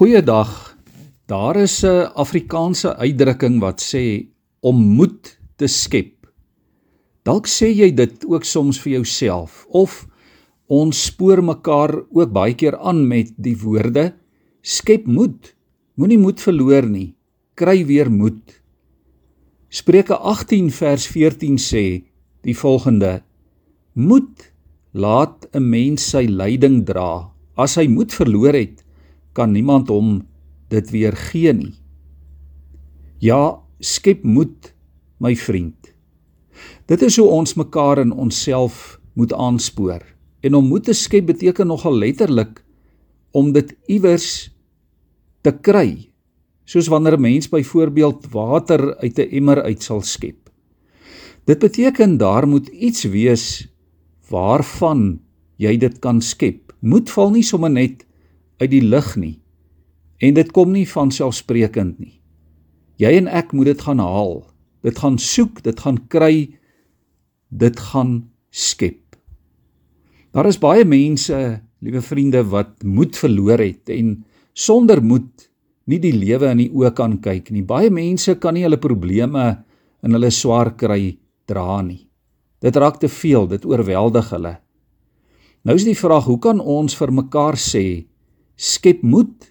Goeiedag. Daar is 'n Afrikaanse uitdrukking wat sê om moed te skep. Dalk sê jy dit ook soms vir jouself of ons spoor mekaar ook baie keer aan met die woorde skep moed. Moenie moed verloor nie. Kry weer moed. Spreuke 18 vers 14 sê die volgende: Moed laat 'n mens sy lyding dra. As hy moed verloor het, kan niemand hom dit weer gee nie. Ja, skep moed, my vriend. Dit is hoe ons mekaar in onsself moet aanspoor. En om moed te skep beteken nogal letterlik om dit iewers te kry. Soos wanneer 'n mens byvoorbeeld water uit 'n emmer uit sal skep. Dit beteken daar moet iets wees waarvan jy dit kan skep. Moed val nie sommer net uit die lug nie. En dit kom nie van selfsprekend nie. Jy en ek moet dit gaan haal. Dit gaan soek, dit gaan kry, dit gaan skep. Daar is baie mense, liewe vriende, wat moed verloor het en sonder moed nie die lewe in die oë kan kyk nie. Baie mense kan nie hulle probleme en hulle swaar kry dra nie. Dit raak te veel, dit oorweldig hulle. Nou is die vraag, hoe kan ons vir mekaar sê skep moed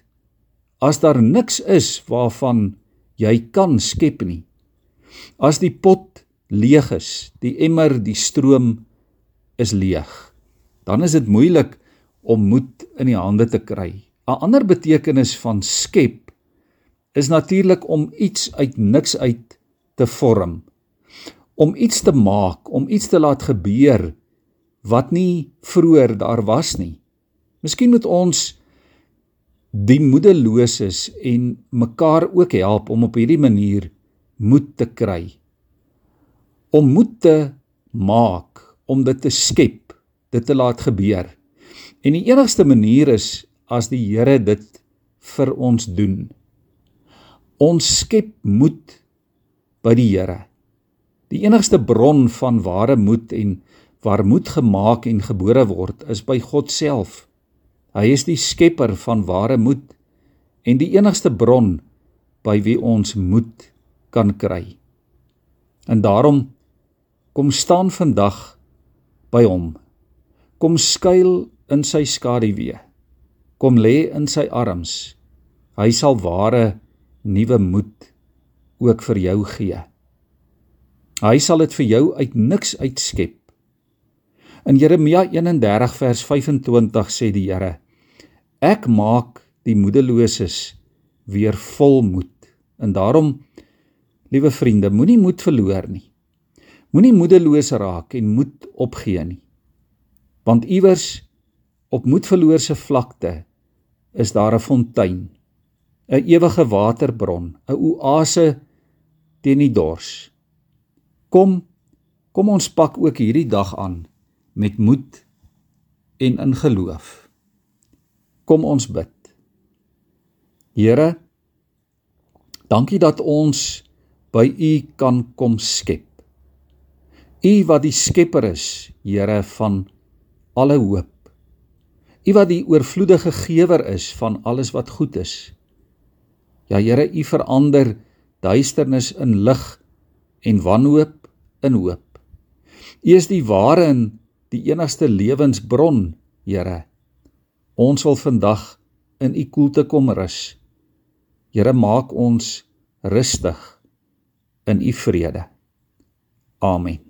as daar niks is waarvan jy kan skep nie. As die pot leeg is, die emmer, die stroom is leeg, dan is dit moeilik om moed in die hande te kry. 'n Ander betekenis van skep is natuurlik om iets uit niks uit te vorm. Om iets te maak, om iets te laat gebeur wat nie vroeër daar was nie. Miskien moet ons die moedeloses en mekaar ook help om op hierdie manier moed te kry. Om moed te maak, om dit te skep, dit te laat gebeur. En die enigste manier is as die Here dit vir ons doen. Ons skep moed by die Here. Die enigste bron van ware moed en waar moed gemaak en gebore word is by God self. Hy is die skepper van ware moed en die enigste bron by wie ons moed kan kry. En daarom kom staan vandag by hom. Kom skuil in sy skaduwee. Kom lê in sy arms. Hy sal ware nuwe moed ook vir jou gee. Hy sal dit vir jou uit niks uitskep In Jeremia 31 vers 25 sê die Here: Ek maak die moedeloses weer vol moed. En daarom, liewe vriende, moenie moed verloor nie. Moenie moedeloos raak en moed opgee nie. Want iewers op moedverloorse vlakte is daar 'n fontein, 'n ewige waterbron, 'n oase teen die dors. Kom, kom ons pak ook hierdie dag aan met moed en in geloof. Kom ons bid. Here, dankie dat ons by U kan kom skep. U wat die skepper is, Here van alle hoop. U wat die oorvloedige gewer is van alles wat goed is. Ja Here, U verander duisternis in lig en wanhoop in hoop. U is die ware en die enigste lewensbron, Here. Ons wil vandag in u koelte kom rus. Here, maak ons rustig in u vrede. Amen.